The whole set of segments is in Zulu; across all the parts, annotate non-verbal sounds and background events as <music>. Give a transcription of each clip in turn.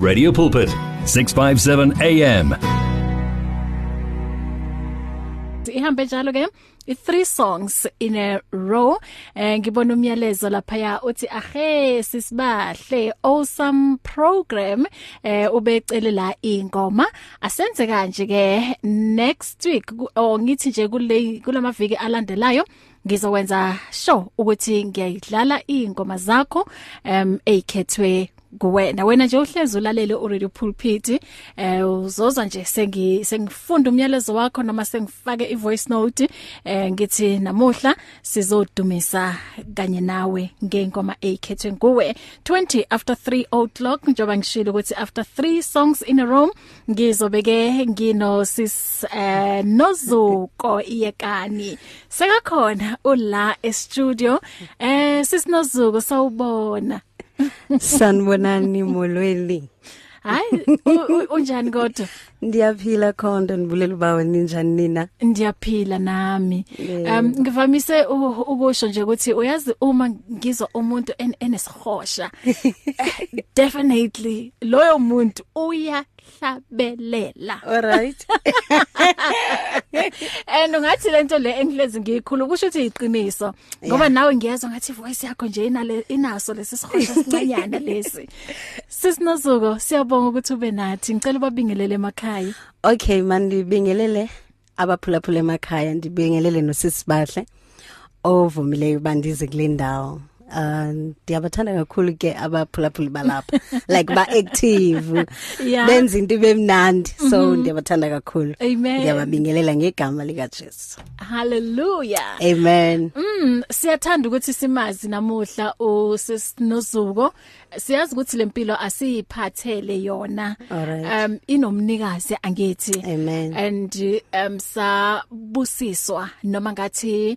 Radio Pulpit 657 AM ihambe njalo ke i three songs in a row. Eh ngibona umyalezo lapha uthi ahe sisibahle awesome program. Eh ubecele la ingoma. Asenze kanje ke next week or ngithi nje kule kulamaviki alandelayo ngizokwenza sure ukuthi ngiyidlala ingoma zakho um ezikhethwe kuwena wena nje uhlezi ulalele uRadio Pulpit eh uzozwa nje sengi sengifunda umyalezo wakho noma sengifake ivoice note eh ngithi namuhla sizodumisa kanye nawe ngengoma ezikhethwe kuwe 20 after 3 o'clock njoba ngishilo ukuthi after 3 songs in a row ngizobeke ngino sis eh nozuko iyekani. Sekakhona ula e studio eh sis nozuko sawubona. Sanibonani molweni. Hayi unjani kodwa? Ndiyaphila khonto nibulela bawe ninjani nina? Ndiyaphila nami. Um ngivamise ukusho nje ukuthi uyazi uma ngizwa umuntu enesihosha <laughs> definitely loyo muntu uyahlabelela. Alright. <laughs> And ungathi lento le engihlezi ngikhulu kusho ukuthi iqiniso ngoba nawe ngiyezwa ngathi voice yakho nje inale inaso lesi sihosha sincanyana lesi. <laughs> Sisinozuko siyabonga ukuthi ube nathi. Ngicela ubabingelele emakhaya. Okay man ndibingelele abaphulaphula emakhaya ndibingelele nosisibahle ovumileyo bandize kule ndawo. Uh ndiyabathanda kakhulu ke abaphulaphuli balapha <laughs> like ba active Yeah. benza into bemnandi so ndiyabathanda kakhulu Amen. ngiyababingelela ngegama lika Jesu Hallelujah. amen Mm siyathanda ukuthi simazi namuhla usisinozuko siyazi ukuthi lempilo asiyiphathele yona Alright. um inomnikazi angithi Amen. and um sabusiswa noma ngathi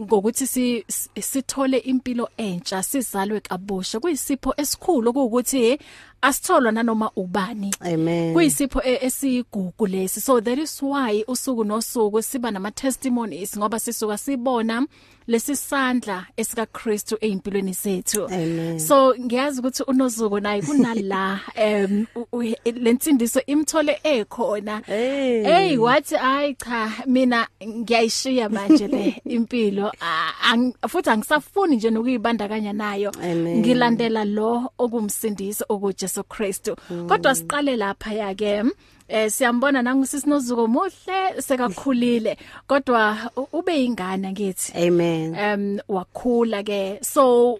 ngokuthi si sithole impilo entsha sizalwe kabusha. Kuyisipho esikhulu ukuthi asitholwa nanoma ubani. Amen. Kuyisipho e- esigugu lesi. So that is why usuku nosuku siba nama testimonies ngoba sisuka sibona lesisandla esika Kristu ezimpilweni zethu. Amen. so ngiyazi ukuthi unozuko naye kunala <laughs> em u- u- lensindiso imthole ekhona. Hey. hey wathi ay cha mina ngiyayishiya manje le <laughs> impilo. Ah, ang- futhi angisafuni nje nokuyibandakanya nayo. Amen. ngilandela lo okumsindisa okuJesu Kristu. Kodwa siqale lapha yake eh siyambona nangusisinozuko muhle sekakhulile. Kodwa ube ingane ngithi? Amen. Um wakhula ke. So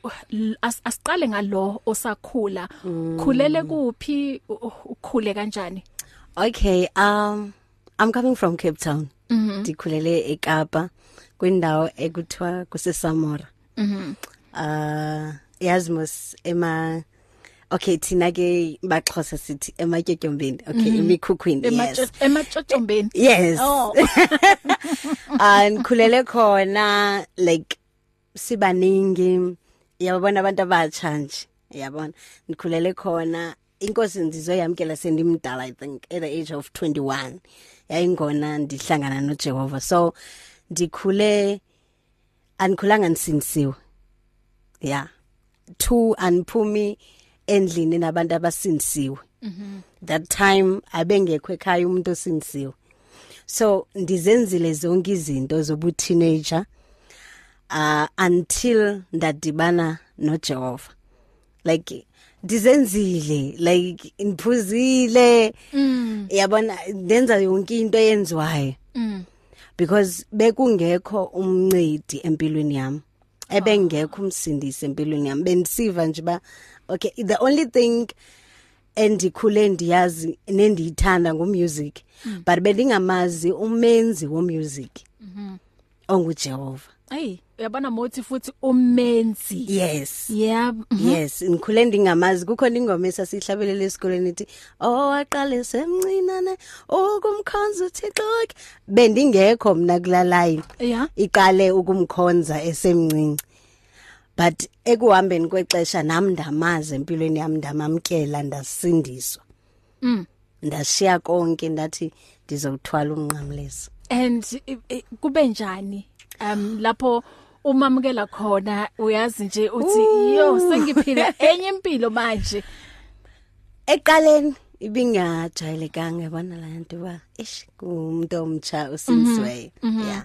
asiqale ngalo osakhula. Khulele kuphi? Ukhule kanjani? Okay, um I'm coming from Cape Town. Mhm. Ndikhulele eKapa kwindawo ekuthiwa kuseSamora. Mhm. Uh yazi mos ema Okay thina ke baxhosa sithi ematyotyombeni. Okay imikhukhwini yes. ematshotshombeni Yes. oh. <laughs> And khulele khona like sibaningi yabona abantu abatsha nje yabona. Nikhulele khona inkosi ndizoyamkela sendimdala i think at the age of 21 yayingona ndihlangana noJehova. So ndikhule anikhulanga nisindisiwe yeah. Two anphumi endlini nabantu abasindisiwe that time abengekho ekhaya umuntu osindisiwe so ndizenzile zonke izinto zobu teenager uh until ndadibana noJehova. Like ndizenzile like niphuzile yabona ndenza yonke into eyenziwayo. Because bekungekho umncedi empilweni yami ebengekho umsindisi empilweni yami. Bendisiva nje ba okay the only thing endikhule ndiyazi nendiyithanda ngomusic but bendingamazi umenzi womusic onguJehova. Hey uyabona mothi futhi umenzi yes. Yeah Yes, ngikhule ndingamazi. Kukhona ingoma esasihlabelela esikoleni ithi oh waqale semncinane ukumkhonza uThixo bendingekho mina kulalayo yeah iqale ukumkhonza esemncinci. But ekuhambeni kwexesha nami ndamazi empilweni yami ndamamkela ndasindiswa. Mm. Ndashiya konke ndathi ndizothwala umnqamlezo. And kube njani um lapho umamukela khona uyazi nje uthi yo sengiphila enye impilo manje. Eqaleni ibingajayelekanga yabona la nto ba ish kumuntu omtsha usinswe yeah.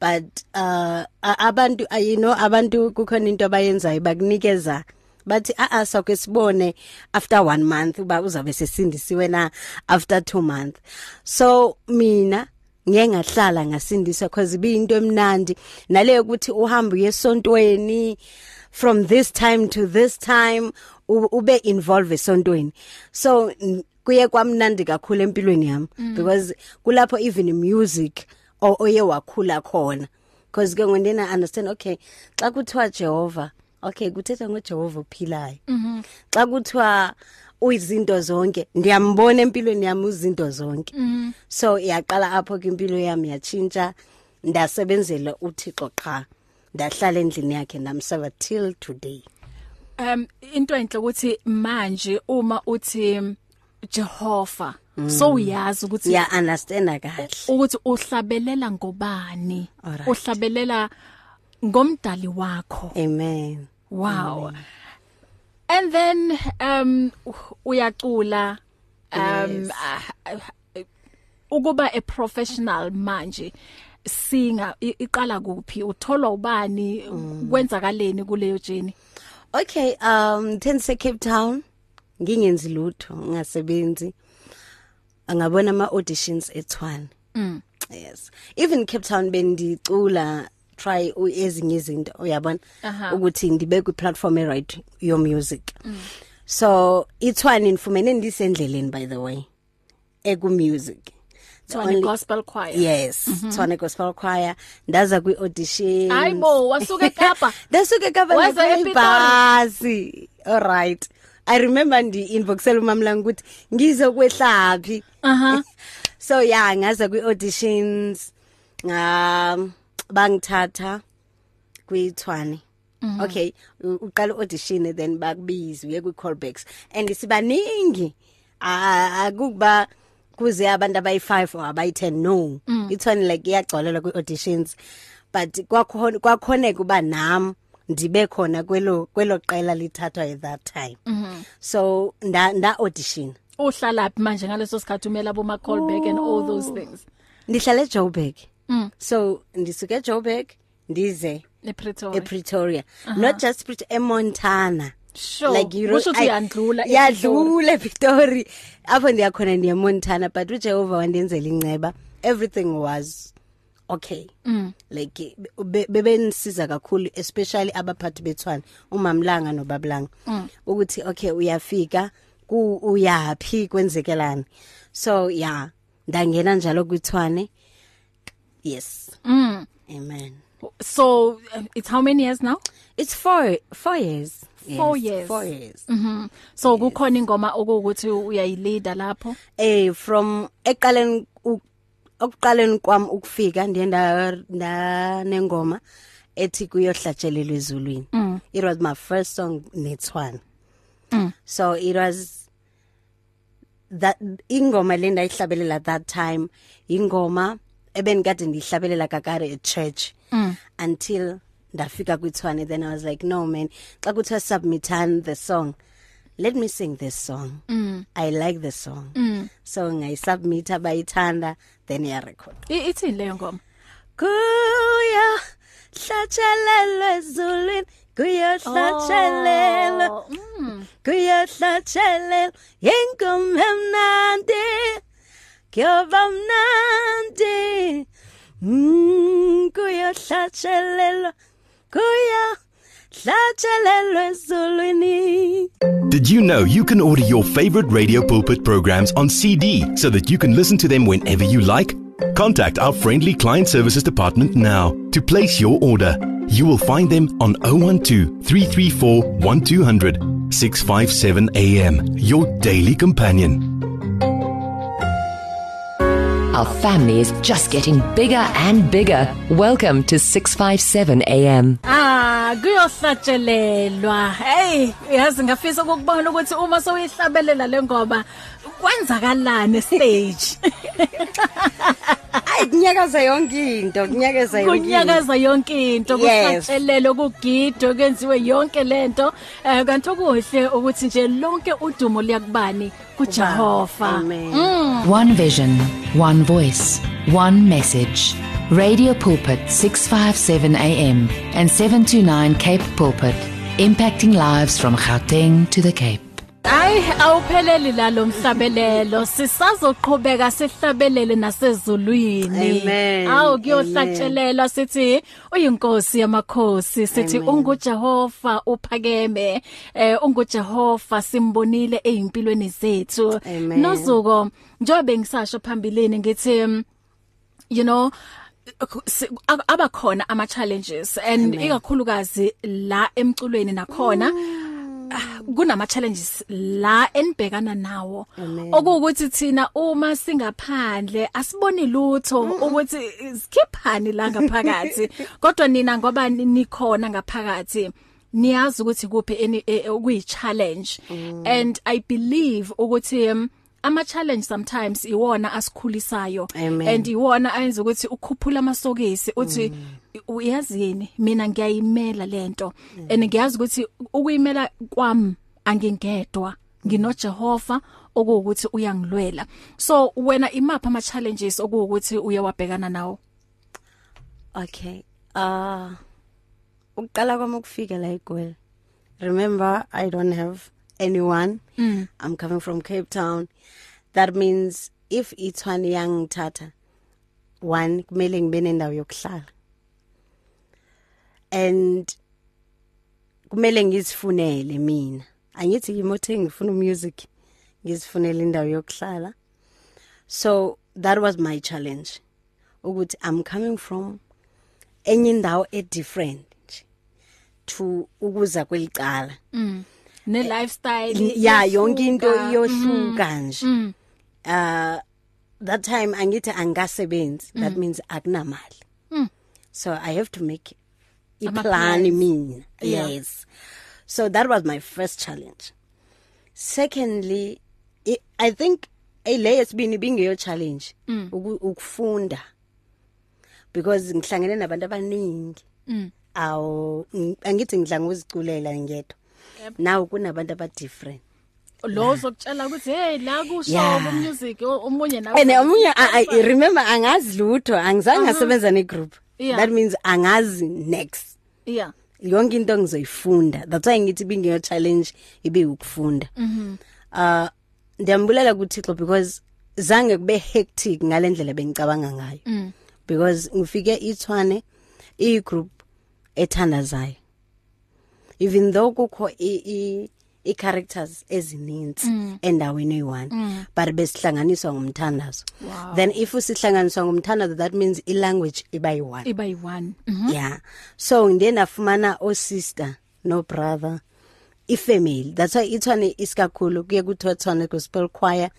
But uh a- abantu uh, you know abantu kukhona into abayenzayo bakunikeza. Bathi a a sokwe sibone after 1 month uba uzabe sesindisiwe na after 2 month so mina ngeke ngahlala ngasindiswa because ibinto emnandi. Naleyo ukuthi uhamba uyesontweni from this time to this time u- ube involved esontweni. So n- kuye kwamnandi kakhulu empilweni yami because kulapho even music o- oye wakhula khona. Because ke ngondena understand okay xa kuthiwa Jehova okay kuthetha ngoJehova ophilayo. Xa kuthiwa uyizinto zonke. Ndiyambona empilweni yami uzinto zonke. So yaqala apho ke impilo yami yatshintsha. Ndasebenzela uThixo qha. Ndahlala endlini yakhe ndamserve till today. Um into enhle ukuthi manje uma uthi Jehova so uyazi ukuthi ya understand kahle. ukuthi uhlabelela ngobani? Alright. uhlabelela ngomdali wakho. Amen. Wow. And then um uyacula um ah, ukuba a professional manje singa iqala kuphi utholwa ubani kwenzakaleni kuleyo journey Okay, um tense Cape Town ngingenzi lutho ngasebenzi. Angabona ama auditions eTshwane. Mm. Yes. Even Cape Town bendicula try u- ezinye izinto uyabona Aha. ukuthi ndibe ku platform e right your music. So iTshwane nifumene ndisendleleni by the way. Eku music. The Tshwane only- gospel choir Yes, mm -hmm. Tshwane Gospel Choir ndaza kwi audition. hayibo wasuka eKapa Dasuke kaba Waza ibhasi. All right. I remember ndi inboxela umamla ukuthi ngizokwehlaphi. aha <laughs> So yeah, ngaza kwi auditions nga bangithatha kwithwane. Okay, u- uqala audition then bakubiza uye kwi callbacks and sibaningi. Ah akuba kuze abantu abayi5 or abayi10 no. Ithwane like iyagcwalela kwi auditions. But kwakhona kwakhona kuba nami ndibe khona kwelo kwelo qela lithathwa at that time. So nda nda audition. uhlalaphi manje ngaleso sikhathi umela abo ma callback and all those things Ndihlala eJoburg. Mm. So ndisuke eJoburg ndize ePretoria ePretoria. Not just Pretoria, eMontana. sure Like you know kusho ukuthi I- yandlula Yadlula ePitori. Apho ndiyakhona ndiye Montana but uJehova wandenzela inceba. Everything was okay. Mm. Like be- bebenisiza kakhulu especially abaphathi bethwana umamlanga nobablanga. Ukuthi okay uyafika ku uyapi kwenzekelani. So yeah, ndangena njalo kwithwane. Yes. mm. Amen. so uh, it's how many years now It's 4 4 years. Four Yes, years. 4 years. mhm so kukhona ingoma okuwukuthi uyayilida lapho eh from eqaleni u- okuqaleni kwami ukufika ndiye nda nda- nengoma ethi kuyohlatshelelwa ezulwini it was my first song netswana so it was that ingoma le ndayihlabelela that time ingoma ebenikade ndiyihlabelela kakare at church until ndafika kwithwane. Then i was like no man xa kuthiwa submitan the song let me sing this song. Mm. i like the song. Mm. so ngayisubmita bayithanda then ya record I- ithini leyo ngoma. Kuya hlatshelelwe ezulwini kuya hlatshelelwa Oh, mm. kuya hlatshelelwa ingoma emnandi kuyoba mnandi mm kuya hlatshelelwa kuya hlatshelelwa ezulwini Did you know you can order your favorite radio pulpit programs on CD so that you can listen to them whenever you like? Contact our friendly client services department now to place your order. You will find them on 012 334 1200 657 AM, your daily companion. Our family is just getting bigger and bigger. Welcome to 657 AM. ah kuyohlatshelelwa hey yazi ngafisa ukubona ukuthi uma soyihlabelela lengoma kwenzakalani stage <laughs> hey kunyakaza yonke into kunyakaza yonke into. kunyakaza yonke into kusatshelelo kugido kwenziwe yonke lento eh kanti okuhle ukuthi nje lonke udumo liyakubani kuJehova Amen. One vision, one voice, one message. Radio Pulpit 657 AM and 729 Cape Pulpit, impacting lives from Gauteng to the Cape. Ay awupheleli la lo mhlabelelo. Sisazoqhubeka sihlabelele nasezulwini. Amen. awu kuyohlatshelelwa sithi uyinkosi yamakhosi. Sithi unguJehova uphakeme. Eh unguJehova simbonile ezimpilweni zethu. Nozuko njobe ngisasho phambilini ngithi mm, you know abakhona ama challenges and ikakhulukazi la emculweni nakhona ah, kunama challenges la enibhekana nawo. Okuwukuthi thina uma singaphandle asiboni lutho ukuthi sikhiphani la ngaphakathi. <laughs> Kodwa nina ngoba ni- nikhona ngaphakathi niyazi ukuthi kuphi eni- e- okuyi challenge and i believe ukuthi um, ama challenge sometimes iwona asikhulisayo. And iwona ayenza ukuthi ukhuphula amasokisi uthi uyazini mina ngiyayimela lento and ngiyazi ukuthi ukuyimela kwami angingedwa. nginoJehova okuwukuthi uyangilwela. So wena imapha ama challenges okuwukuthi uyewabhekana nawo? Okay. Uh ukuqala kwami ukufika la eGoli. Remember I don't have anyone. Mm. I'm coming from Cape Town. That means if ithwani yangithatha one kumele ngibe nendawo yokuhlala. And kumele ngizifunele mina. Angithi ngimothe ngifuna music ngizifunele indawo yokuhlala. So that was my challenge. ukuthi I'm coming from enye indawo e different to ukuza kwelicala ne lifestyle ya yonke into iyohluka nje. Uh that time angithi angasebenzi that means akunamali. So i have to make a plan mina. Yeah. yes. So that was my first challenge. Secondly i, i think ele yesibini bingeyo challenge uku- ukufunda. Because ngihlangene nabantu abaningi. Aw ng- angithi ngidla ngoziculela ngedwa. Now kunabantu aba different lo zokutshela ukuthi hey la kusho Yeah. music omunye nawe and omunye I, I remember angazi lutho angizange ngasebenza ne group Yeah. that means angazi next. Yeah. Yonke into ngizoyifunda that's why ngithi bingeyo challenge ibe ukufunda. Mhm. uh ndiyambulela kuThixo because zange kube hectic ngalendlela bengicabanga ngayo. Mm. because ngifike ithwane i group ethandazayo. Even though kukho i i characters ezininzi Mm. endaweni eyi1 but besihlanganiswa ngumthandazo. Wow. then if usihlanganiswa ngumthandazo that means i language iba yi1 iba yi1 yeah. So ndiye ndafumana o sister no brother ifamily. That's why ithwane isikakhulu kuye kuthiwa thwane gospel choir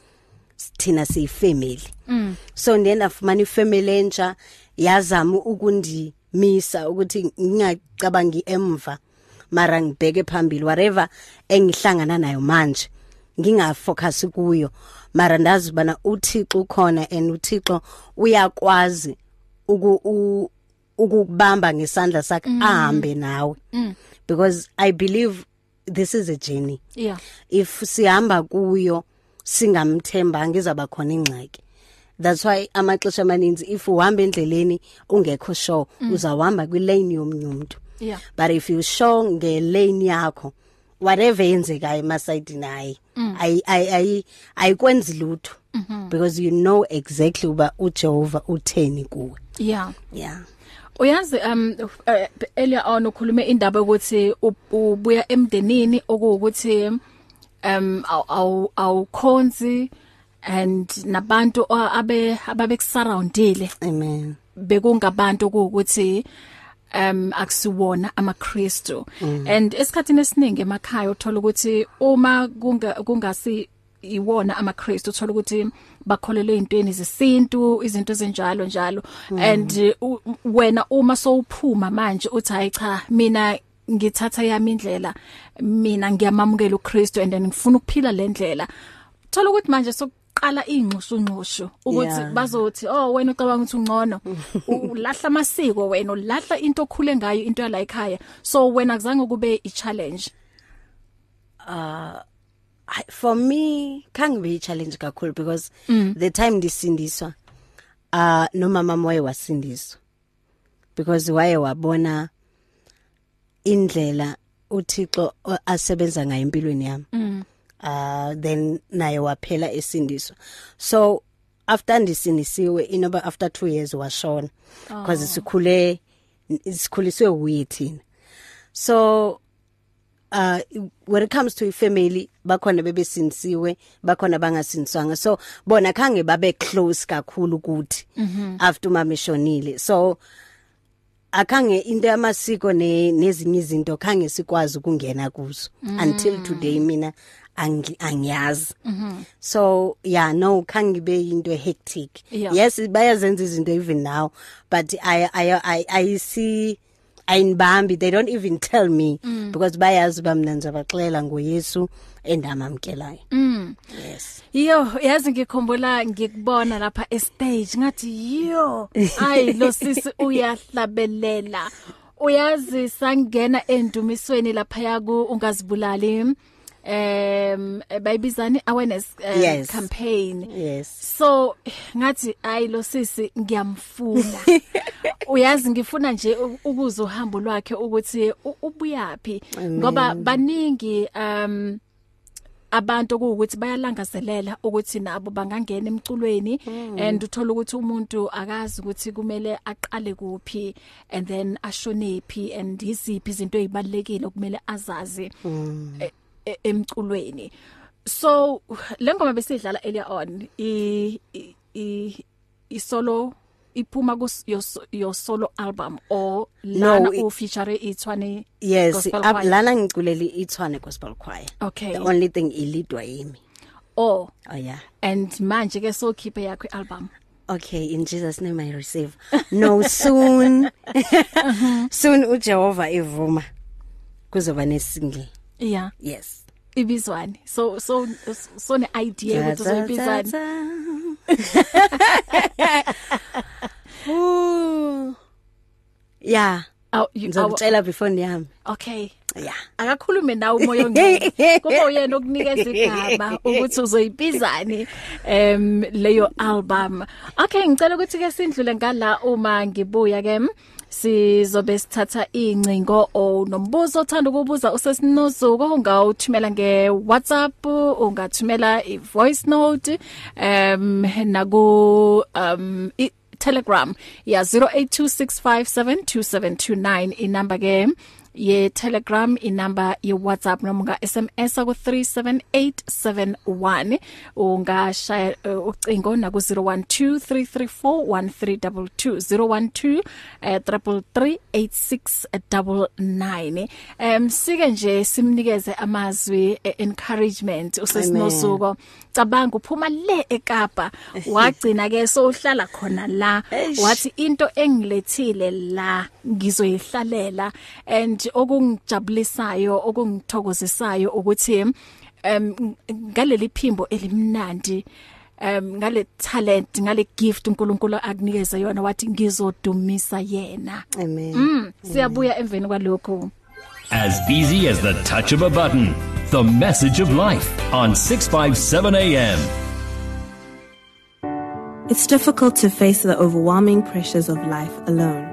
thina siyifamily mm. so ndiye ndafumana ifamily entsha yazama ukundimisa ukuthi ngingacabangi emva. Mara ngibheke phambili whatever engihlangana nayo manje. Ngingafocus kuyo. Mara ndazi bana uThixo ukhona and uThixo uyakwazi uku u- ukubamba ngesandla sakhe ahambe nawe. Because i believe this is a journey. Yeah. If sihamba kuyo singamthembanga izaba khona ingxaki. That's why amaxesha amaninzi if uhamba endleleni ungekho sure. Uzawuhamba kwilane yomunye umuntu yeah. But if you sure ngelane yakho whatever yenzekayo emasayidini hayi ayi ayi ayi ayikwenzi lutho. Because you know exactly uba uJehova utheni kuwe. Yeah. Yeah. Uyazi um uh, earlier on ukhulume indaba ukuthi ubuya emndenini okuwukuthi um aw- aw awukhonzi and nabantu abe ababesurroundile amen. Bekungabantu ukuthi um akusiwona amaKristu. And esikhatini esiningi emakhaya uthola ukuthi uma kunga kungasi iwona amaKristu uthola ukuthi bakholelwe ezintweni zesintu izinto ezenjalo njalo. And uh, wena uma sowuphuma manje uthi hayi cha mina ngithatha yami indlela mina ngiyamamukela uKristu and then ngifuna ukuphila le ndlela. Thola ukuthi manje sokuqala kuqala ingxushunxushu ukuthi Yeah. bazothi oh wena ucabanga ukuthi ungcono <laughs> ulahla amasiko wena ulahla into okhule ngayo into yala ekhaya so wena kuzange kube i challenge I- for me kangibe challenge kakhulu because mm. the time ndisindiswa uh nomama moye wasindiswa because waye wabona indlela uThixo o- asebenza ngayo empilweni yami mm. Uh then naye waphela esindiswa so after ndisindisiwe inoba after 2 years washona because sikhule sikhuliswe uyi thina so uh when it comes to ifamily bakhona bebesinisiwe bakhona bangasindiswanga so bona khange babe close kakhulu kuthi after mama eshonile so akhange into yamasiko ne nezinye izinto khange sikwazi ukungena kuzo until today mina angi- angiyazi. So yeah no khange be into hectic Yeah. yes bayazenza izinto even now but i i i, I see ayinibambi they don't even tell me mm. because bayazi bamna ngizabaxela ngoYesu endamamkelayo mm. yes. Yo yazi ngikhumbula ngikubona lapha e stage ngathi yo ayi lo sisi uyahlabelela. Uyazi sangena endumisweni lapha yaku ungazibulali. Em bayibizani awareness uh, Yes. campaign. Yes. So ngathi ayi lo sisi ngiyamfuna. <laughs> Uyazi ngifuna nje ukuza uhambo lwakhe ukuthi ubuyapi ngoba baningi um abantu ukuthi bayalangazelela ukuthi nabo bangangena emculweni and uthola ukuthi umuntu akazi ukuthi kumele aqale kuphi and then ashonephi and iziphi izinto ezibalekile okumele azazi. E- emculweni. So lengoma besidlala earlier on i i- i isolo iphuma ku your solo album or No, lana it- u feature ithwane yes gospel up choir? lana ngiculele ithwane gospel choir. Okay. the only thing ilidwa yimi. Oh. Oh yeah. And manje ke so keep yakho album okay in Jesus name i receive. No soon. <laughs> <laughs> Soon uJehova evuma kuzoba nesingle. Yeah. Yes. Ibizwani so so so ne idea ukuthi uzoyibizani <laughs> Ooh. yeah. Aw, you- aw- ngizokutshela before ndiyami okay. Yeah. Akakhulume nawe umoya ongcwele <laughs> kuba uyena okunikeza igama ukuthi uzoyibizani em leyo album. Okay ngicela ukuthi ke sindlule ngala uma ngibuya ke sizobe sithatha incingo o nombuzo othanda ukubuza usesinozuko ungawuthumela nge WhatsApp ungathumela i voice note em naku um i Telegram ya 0826572729 inamba ke ye Telegram inamba ye WhatsApp noma unga SMS ku 37871 ungashaya uh, ucingo na ku 0123341322 012 3338699 em sike nje simnikeze amazwi e- encouragement usesinosuko cabanga uphuma le eKapa wagcina ke sohlala khona la. Eish. wathi into engilethile la ngizoyihlalela. And okungijabulisayo okungithokozisayo ukuthi um ngaleli phimbo elimnandi um ngale talent ngale gift uNkulunkulu akunikeza yona wathi ngizodumisa yena amen mm siyabuya emveni kwalokho As easy as the touch of a button. The message of life on 657 AM. It's difficult to face the overwhelming pressures of life alone.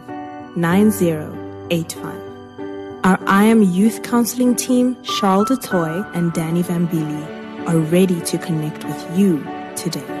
9085. Our I Am Youth Counseling team, Charles Detoy and Danny Vambili, are ready to connect with you today.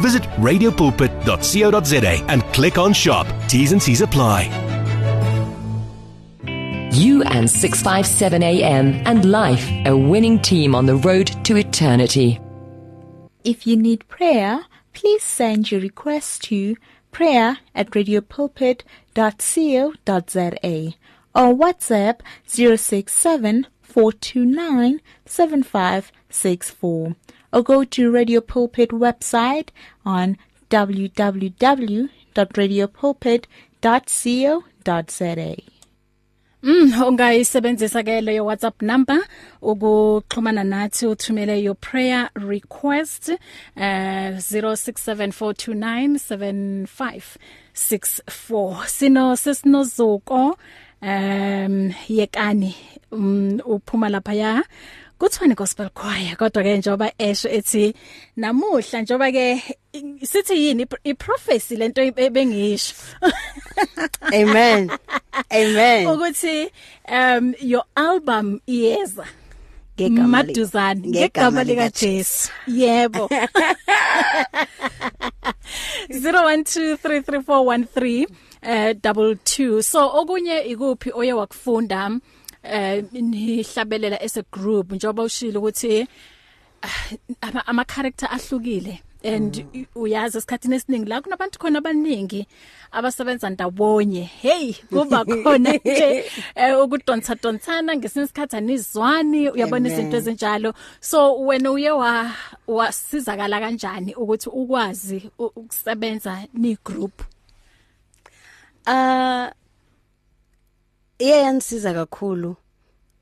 Visit radiopulpit.co.za and click on shop. T's and C's apply. You and 657 AM and life, a winning team on the road to eternity. If you need prayer, please send your request to prayer at radiopulpit.co.za or WhatsApp 067 429 7564 or go to Radio Pulpit website on www.radiopulpit.co.za. Mm ungayisebenzisa ke leyo WhatsApp number ukuxhumana nathi uthumele your prayer request uh 0674297564 sino sesinozuko um yekani um uphuma lapha ya kuthiwani gospel choir kodwa ke njoba esho ethi namuhla njoba ke sithi yini i prophecy lento bengisho. Amen. Amen. ukuthi um your album iyeza Ngegama li- maduzane ngegama lika Jesu. Yebo. <laughs> 01233413 eh double 2 so okunye ikuphi oye wakufunda? Eh nihlabelela as a group njoba ushilo ukuthi ah, ama, character ahlukile. And mm. uyazi esikhathini esiningi la kunabantu khona abaningi abasebenza ndawonye. Hey kuba khona nje <laughs> eh, ukudonsa donsana ngesinye isikhathi anizwani uyabona izinto ezinjalo. So wena uye wa wasizakala kanjani ukuthi ukwazi ukusebenza ni group Ah iyansiza kakhulu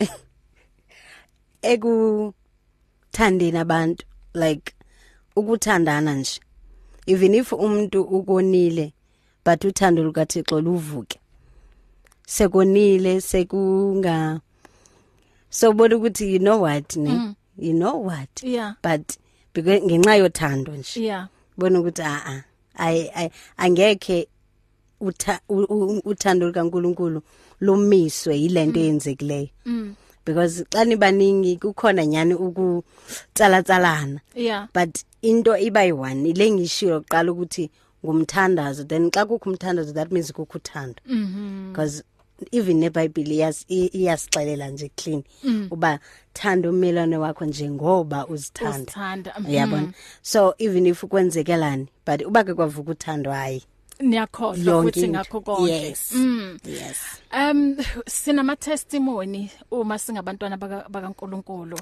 <laughs> ekuthandeni abantu like ukuthandana nje. Even if umuntu ukonile but uthando lukaThixo luvuke. Sekonile sekunga so bona ukuthi you know what ne? Mm. you know what? Yeah. but because ngenxa yothando nje. Yeah. Bona ukuthi a a ay ay- angekhe utha- u- u- uthando likaNkuluNkulu lumiswe yilento eyenzekileyo. Because xa nibaningi kukhona nyani ukutsala tsalana yeah. But into iba yi1 ile ngishilo qala ukuthi ngumthandazo then xa kukho umthandazo that means kukho uthando. Because even neBhayibheli iyas- i- iyasixelela nje clean uba thanda ummelwane wakho njengoba uzithanda. Uzithanda, mhm. uyabona? So even if kwenzekelani but uba ke kwavuka uthando hayi. Niyakhohlwa futhi ngakho konke. Yes. Mm. yes. Um sinama testimony uma singabantwana baka- bakaNkuluNkulu.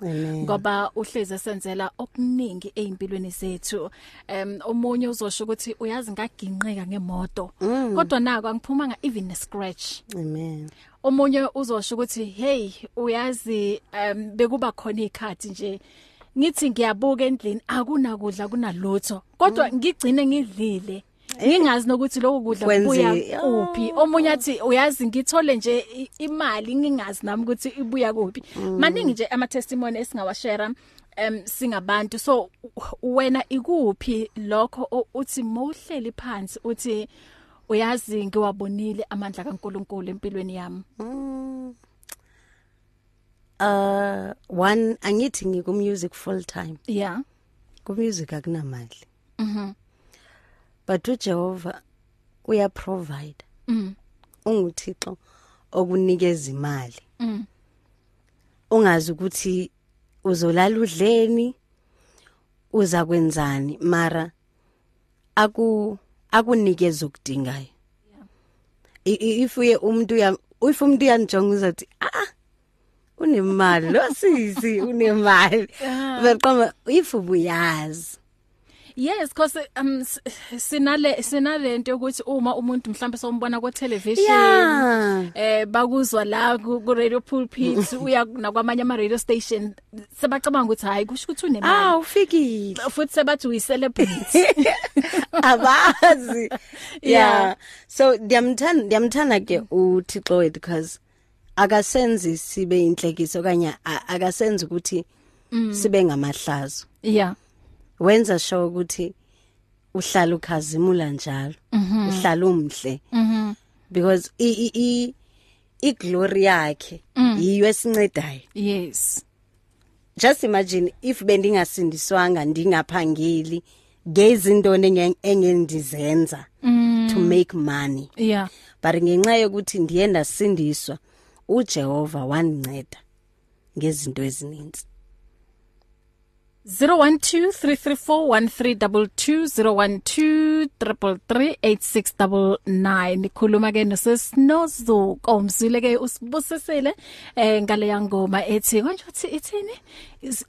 Ngoba uhleze senzela okuningi ezimpilweni zethu. Um omunye uzosho ukuthi uyazi ngaginqika ngemoto. Kodwa nako angiphumanga even a scratch. amen. Omunye uzosho ukuthi hey uyazi um bekuba khona ikhathi nje. Ngithi ngiyabuka endlini akunakudla kunalutho. Kodwa ngigcine ngidlile. Ngingazi nokuthi lokho kudla kubuya kuphi. Omunye athi uyazi ngithole nje imali ngingazi nami ukuthi ibuya kuphi. Maningi nje ama testimony esingawashare um singabantu. So wena ikuphi lokho uthi mawuhleli phansi uthi uyazi ngiwabonile amandla kaNkuluNkulu empilweni yami. Uh one angithi ngiko music full time. Yeah. Ku music akunamali. Mhm but uJehova uya provide mm. Unguthixo okunikeza imali. Mm. Ungazi ukuthi uzolala udleni uza kwenzani mara aku akunikeza ukudingayo I- i- if uye umuntu uya if umuntu uyanjonga uzothi ah unemali lo sisi unemali. <laughs> Beqoma if ubuyazi. Yes because um sinale sinalento ukuthi uma umuntu mhlambe sombona ku television Yeah. eh bakuzwa la ku radio pulpit <laughs> uya nakwamanye ama radio station sebacabanga ukuthi hayi kusho ukuthi ah unemali ufikile. Futhi sebathi uyi celebrity <laughs> abazi. <laughs> Yeah. yeah. So ndiyamthanda ndiyamthanda ke uThixo wethu because akasenzi sibe inhlekiso kanye a- akasenzi ukuthi sibe ngamahlazo. Yeah. Wenza sure ukuthi uhlala ukhazimula njalo uhlala umhle. Because i i i iglory yakhe yiyo esincedayo yes. Just imagine if bendingasindiswanga ndingaphangeli ngezinto engendizenza to make money. Yeah. But ngenxa yokuthi ndiye ndasindiswa uJehova wandinceda ngezinto ezininzi. 0123341322 nikhuluma ke nosesinozuko umzile ke usibusisile eh ngale yangoma ethi konje uthi ithini?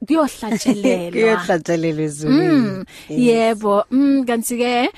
Kuyohlatshelelwa. <laughs> Kuyohlatshelelwa ezulwini. Mm, yebo. Mm kanti ke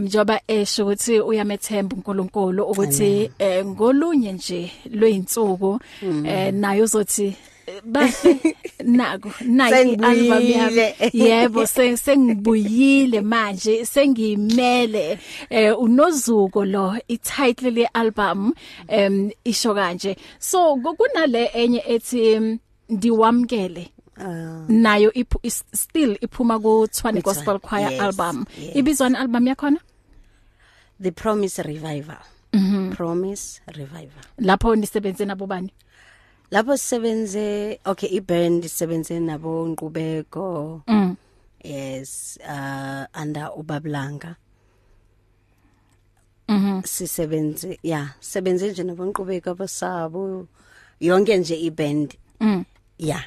njoba esho ukuthi uyamethemba uNkulunkulu ukuthi eh, ngolunye nje lweinsuku eh nayo uzothi bahle naku nayi album yami. Yebo se- sengibuyile manje sengimele. Eh unozuko lo ititle le album em isho kanje. So ku- kunale enye ethi mm, ndiwamkele Ah, nayo iphu, is still iphuma ku Tshwane Gospel? Choir Yes, album. yes. ibizwa album yakhona? The promise revival. Promise revival. Lapho nisebenze nabo bani? Lapho sisebenze okay iband sisebenze nabo Nqubeko mm. yes uh under ubablanga mhm sisebenze yeah sebenze nje nabo Nqubeko abasabo yonke nje iband mm. yeah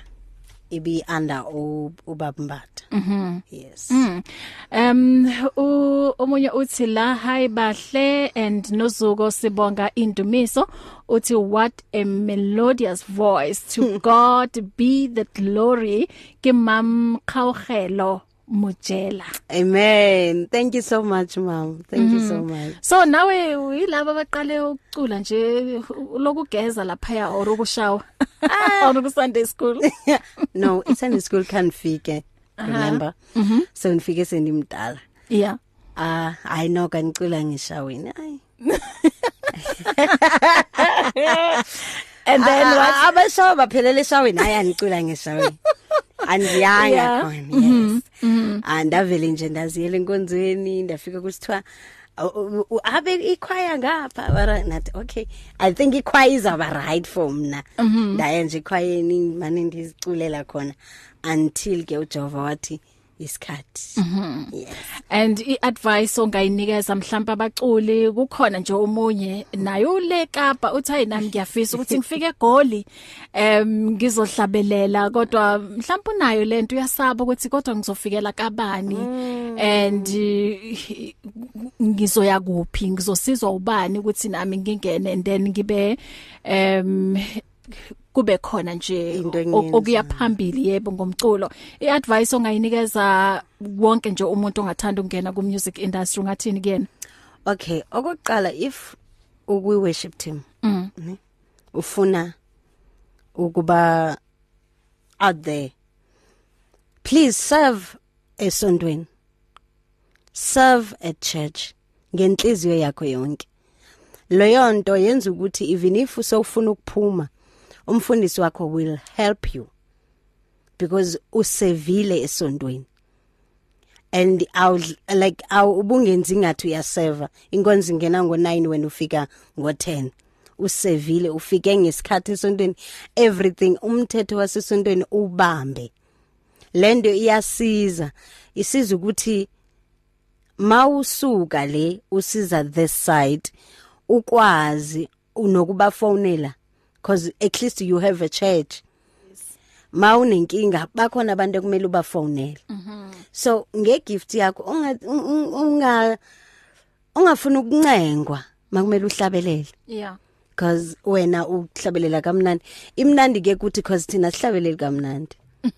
ibi under u- ubabambatha mhm. Yes. Mm. Um u- omunye uthi la hi bahle and nozuko sibonga indumiso. Uthi what a melodious voice. To <laughs> God be the glory. Ke mam khawgelo mujela amen. Thank you so much mom thank you so much. So nawe uyilabo abaqale ukucula nje lokugeza lapha or ukushawa? <laughs> Or ku Sunday school no i-Sunday school can't fike remember? Mhm. so nifike sendimdala. Yeah. Ah hayi no kanicula ngishaweni hayi. <laughs> And then Ah, what? ah, abashawa baphelele eshaweni hayi anicula ngeshaweni <laughs> andiyanga Yeah. khona yes. Andavele nje ndaziyela enkonzweni ndafika kusithiwa "U- u- abe ikhwaya ngapha? Bara nathi okay i think ikhwaya izaba right for mna. Ndaye nje ikhwayeni manje ndiziculela khona until ke uJehova wathi isikhathi. Yes. And iadvice ongayinikeza mhlawumbe abaculi kukhona nje omunye naye ulekapa uthi hayi nami ngiyafisa ukuthi <laughs> ngifike egoli em ngizohlabelela. Kodwa mhlawumbe unayo lento uyasaba ukuthi kodwa ngizofikela kabani? And eh, ngizoya kuphi? Ngizosizwa ubani ukuthi nami ngingene and then ngibe em kube khona nje Into o- engiyenzayo. okuya phambili yebo ngomculo iadvice ongayinikeza wonke nje umuntu ongathanda ukungena ku music industry ungathini kuyena okay okokuqala if ukwi worship team mm. ne ufuna ukuba out there please serve esontweni serve at church ngenhliziyo yakho yonke leyo nto yenza ukuthi even if usofuna ukuphuma umfundisi wakho will help you because usevile esontweni. And aw like aw ubungenzi ngathi uyaserve inkonzo ingena ngo9 wena ufika ngo10 usevile ufike ngesikhathi esontweni. Everything umthetho wasesontweni ubambe. Lento iyasiza. Isiza ukuthi mawusuka le usiza this side ukwazi unokuba fonela because at least you have a church mawunenkinga bakhona abantu ekumele ubafonele so ngegift yakho unga un- unga ungafuna ukuncengwa makumele uhlabelele. Yeah. Because wena ukuhlabelela kamnandi. Imnandi ke kuthi because thina sihlabeleli kamnandi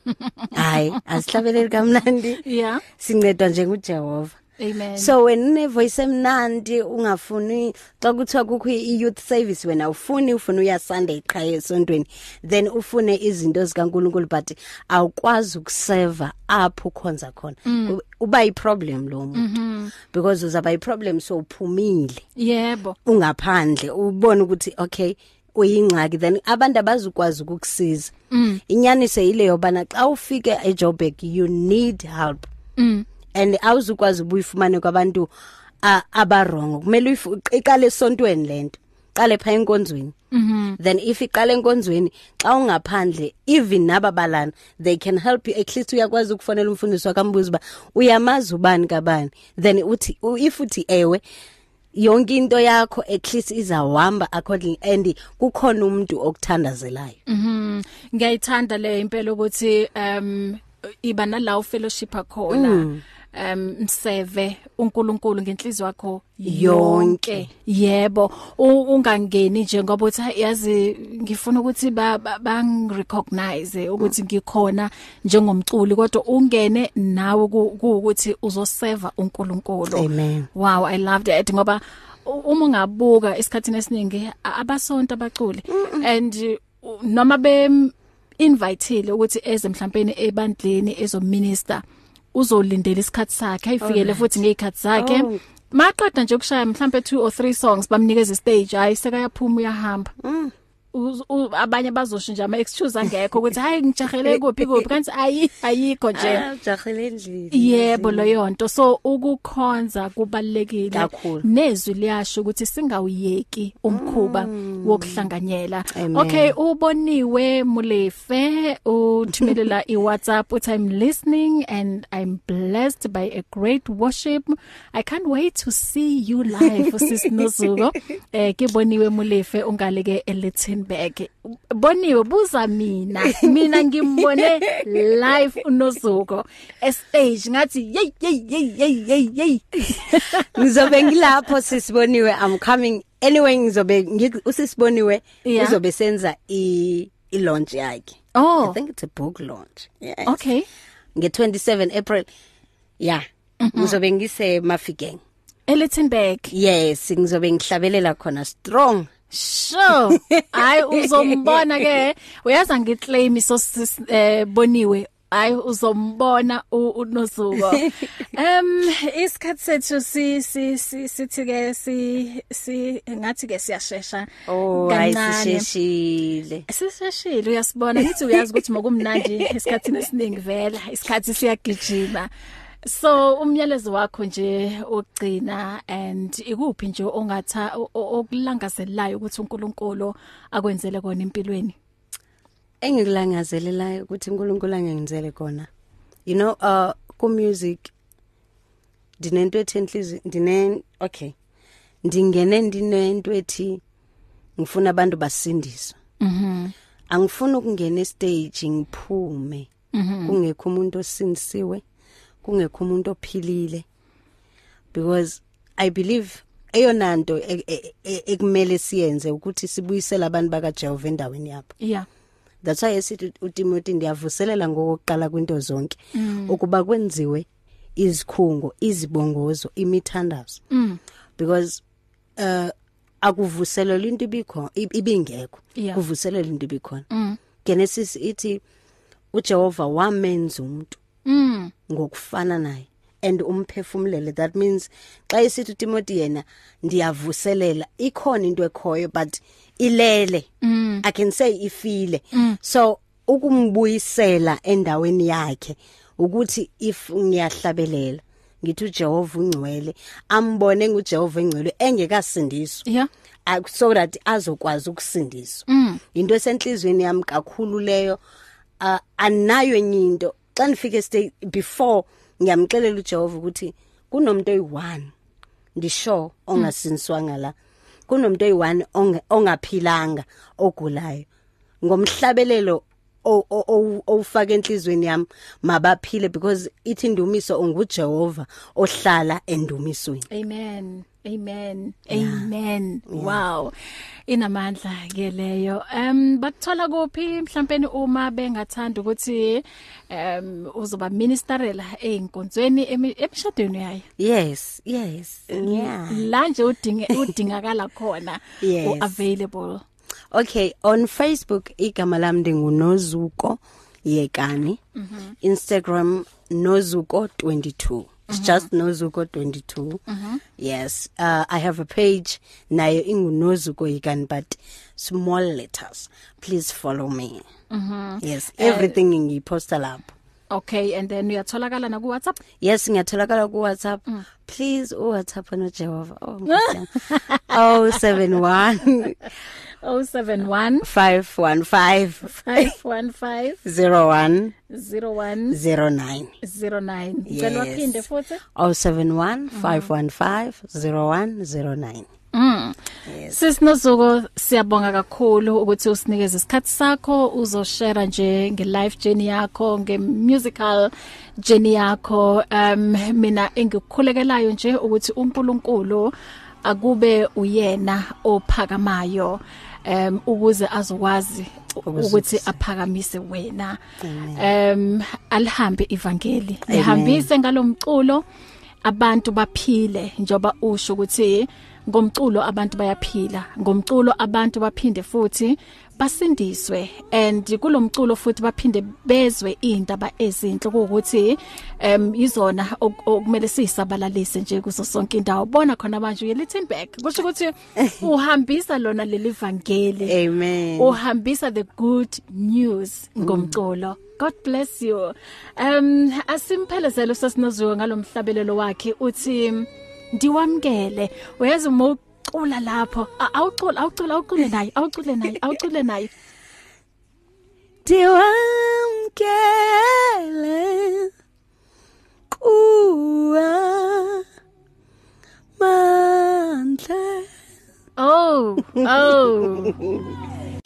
<laughs> hayi asihlabeleli kamnandi. Yeah. Sincedwa nje nguJehova. Amen. so wena une voice emnandi ungafuni xa kuthiwa kukho i youth service wena ufuni ufuna uya Sunday qha esontweni then ufune izinto zikaNkuluNkulu but awukwazi ukuserve apho khonza khona Mm. uba i problem lo muntu Mhm. because uzaba i problem so uphumile Yebo. ungaphandle ubone ukuthi okay uyingxaki then abantu abazukwazi ukukusiza Mm. inyaniso yileyo bana xa ufike eJoburg you need help Mm. And awuzukwazi ubuyifumane kwabantu a- abarongo kumele uyifu- iqale esontweni lento qale pha enkonzweni Mhm. then if iqala enkonzweni xa ungaphandle even nababalana they can help you at least uyakwazi ukufonela umfundisi wakambuza ba uyamazi ubani kabani then uthi u- if uthi ewe yonke into yakho at least izawahamba according and kukhona umuntu okuthandazelayo Mhm. Ngiyayithanda le impela ukuthi um iba nalawo fellowship akhona. Mm. Um mseve uNkulunkulu ngenhliziyo yakho Yonke. Yebo, ungangeni nje ngoba uthi "Hayi, yazi ngifuna ukuthi ba ba- bang-recognize ukuthi ngikhona njengomculi kodwa ungene nawe ku- kuukuthi uzoserve uNkulunkulu. Amen. Wow, I loved it ngoba uma ungabuka esikhatini esiningi abasonto abaculi and noma be inviteile ukuthi eze mhlawumbe ebandleni ezominister uzolindela isikhathi sakhe ayifikele Alright. futhi ngezikhathi zakhe Oh. maqeda nje ukushaya mhlawumbe 2 or 3 songs bamnikeza istage hayi sekayaphuma uyahamba Uz- u- abanye bazosho nje ama excuse angekho ukuthi hayi ngijahele kuphi kuphi. Kanti ayi ayikho nje. Ah, ujahele endlini. Yebo leyo nto. So ukukhonza kubalekile Kakhulu. nezwi liyasho ukuthi singawuyeki umkhuba wokuhlanganyela. Amen. okay uboniwe mulefe. Uthumelela <laughs> iWhatsApp uthi I'm listening and I'm blessed by a great worship. I can't wait to see you live sis Nozuko <laughs> eh kiboniwe mulefe ungaleke eLittenberg boniwe buza mina. Mina ngimbone live uNozuko estage. Ngathi yey yey yey yey yey yey. <laughs> Ngizobe ngilapho sisiboniwe. I'm coming anyway. Ngizobe ngi- usisiboniwe. Yeah. uzobe senza i i launch yakhe. Oh. i think it's a book launch. Yes. Okay. Nge27 april. Yeah ngizobe ngise mafikeng. eLittenberg. Yes. Ngizobe ngihlabelela khona strong. Sure. Hayi uzombona ke. Uyaza ngiclaim so eh boniwe. Hayi uzombona u- uNozuko. Em isikhathi sethu si si si sithi ke si si ngathi ke siyashesha. oh ayisisheshile Siseshile uyasibona ngithi uyazi ukuthi mokumnandi esikhathini esiningi vela isikhathi siyagijima. So umyalezo wakho nje ogcina and ikuphi nje ongatha o- o- okulangazelayo ukuthi uNkulunkulu akwenzele kona empilweni. engikulangazelelayo ukuthi uNkulunkulu angenzele kona. You know uh ku music dinento ethi enhliziyo ndine okay. Ndingene ndinento ethi ngifuna abantu basindiswe. Mhm. angifuni ukungena estage ngiphume. Kungekho umuntu osindisiwe kungekho umuntu ophilile because i believe eyona nto e- e- e- ekumele siyenze ukuthi sibuyisele abantu bakaJehova endaweni yabo Yeah. that's why esithi uTimothy ndiyavuselela ngokuqala kwinto zonke ukuba kwenziwe izikhungo izibongozo imithandazo Mm. because uh akuvuselelwa into ibikho ibingekho Yeah. kuvuselelwa into ibikhona Mm. Genesis ithi uJehova wamenza umuntu Mm. ngokufana naye and umphefumulele that means xa isithi uTimothy yena ndiyavuselela ikhona into ekhoyo but ilele Mm. i can say ifile so ukumbuyisela endaweni yakhe ukuthi if ngiyahlabelela ngithi uJehova ungcwele ambone nguJehova engcwele engekasindiswa Yeah. so that azokwazi ukusindiswa Mm. into esenhlizweni yami kakhulu leyo uh, anayo enye into xa nifike stay before ngiyamxelela uJehova ukuthi kunomuntu oyi1 ndisho ongasinswanga la. Kunomuntu oyi1 ongaphilanga ogulayo. Ngomhlabelelo owufaka enhlizweni yami mabaphile because ithi indumiso unguJehova ohlala endumisweni amen Amen. Amen. Yeah. Wow. Inamandla ke leyo. Um bakuthola kuphi mhlawumbe uma bengathanda ukuthi um uzoba ministerela einkonzweni emshadweni yayo? Yes, yes. Yeah. La nje udinge udingakala khona yes. u available. Okay, on Facebook igama lami ndingunozuko yekani. Mm -hmm. Instagram nozuko 22. It's mm -hmm. just Nozuko 22. Mm -hmm. Yes. Uh I have a page nayo ingunozuko yekani but small letters. Please follow me. Mm -hmm. Yes, everything uh, ngiposta lapho. Okay and then uyatholakala na ku WhatsApp? Yes ngiyatholakala ku WhatsApp. Mm. Please u WhatsApp no Jehova. Oh ngiyasiyama. oh 71 071 515 515 01 01 09 09 ngicela waphinde futhi? 071 515 0109 Mm. Yes. Sisinozuko siyabonga kakhulu ukuthi usinikeze isikhathi sakho uzoshare nje nge life journey yakho nge musical journey yakho. Um mina engikukhulekelayo nje ukuthi uNkulunkulu akube uyena ophakamayo um ukuze azokwazi ukuthi aphakamise wena. Um alihambe ivangeli lihambise ngalomculo abantu baphile njoba usho ukuthi ngomculo abantu bayaphila ngomculo abantu baphinde futhi basindiswe and kulomculo futhi baphinde bezwe indaba ezinhle ukuthi em izona okumele sisabalalise nje kuzo sonke indawo. Bona khona manje uye Littenberg kusho ukuthi <laughs> uhambisa lona leli vangeli. Amen. Uhambisa the good news ngomculo. God bless you. Um asimphelezelo sasinoziwe ngalomhlabelelo wakhe uthi ndiwamkele. Uyazi uma ucula lapho awucula awucula awucule naye awucule naye awucule naye. Diwamkele kuwa mandla Oh oh. <laughs>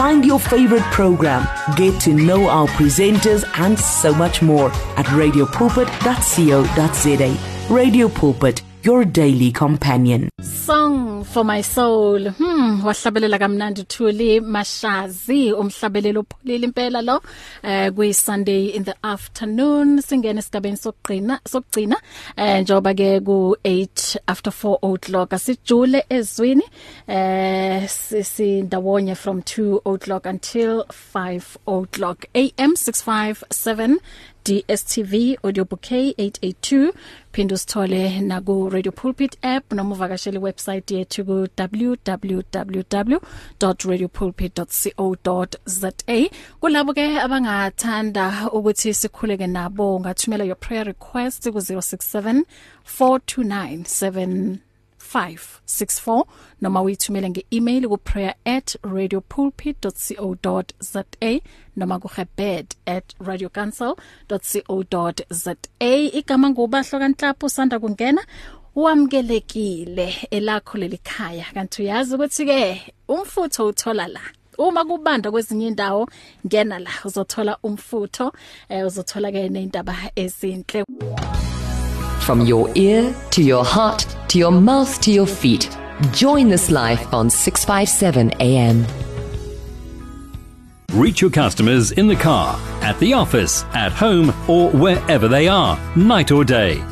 Find your favorite program, get to know our presenters, and so much more at radiopulpit.co.za. Radio Pulpit, your daily companion. Song for my soul. Hmm, wahlabelela kamnandi Thuli Mashazi umhlabelelo opholile impela lo eh kuyi Sunday in the afternoon singena esigabeni sokugcina sokugcina eh njoba ke ku 8 after 4 o'clock asijule ezwini eh sisindawonye from 2 o'clock until 5 o'clock am 657 DSTV audio bouquet 882 phinda usithole na ku Radio Pulpit app noma uvakashele website yethu ku www.radiopulpit.co.za kulabo ke abangathanda ukuthi sikhuleke nabo ungathumela your prayer request ku 067 429 564 noma uyithumele ngeemail ku prayer@radiopulpit.co.za noma ku hebed@radiocancel.co.za igama ngubahlo kanhlapho sanda kungena wamkelekile elakho lelikhaya kanti uyazi ukuthi ke umfutho uthola la. Uma kubanda kwezinye indawo ngena la uzothola umfutho eh, uzothola ke neindaba ezinhle. From your ear to your heart to your mouth to your feet. Join this life on 657 AM. Reach your customers in the car, at the office, at home, or wherever they are, night or day.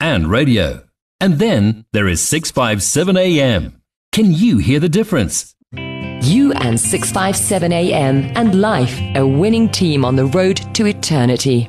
and radio. And then there is 657 AM. Can you hear the difference? You and 657 AM and life, a winning team on the road to eternity.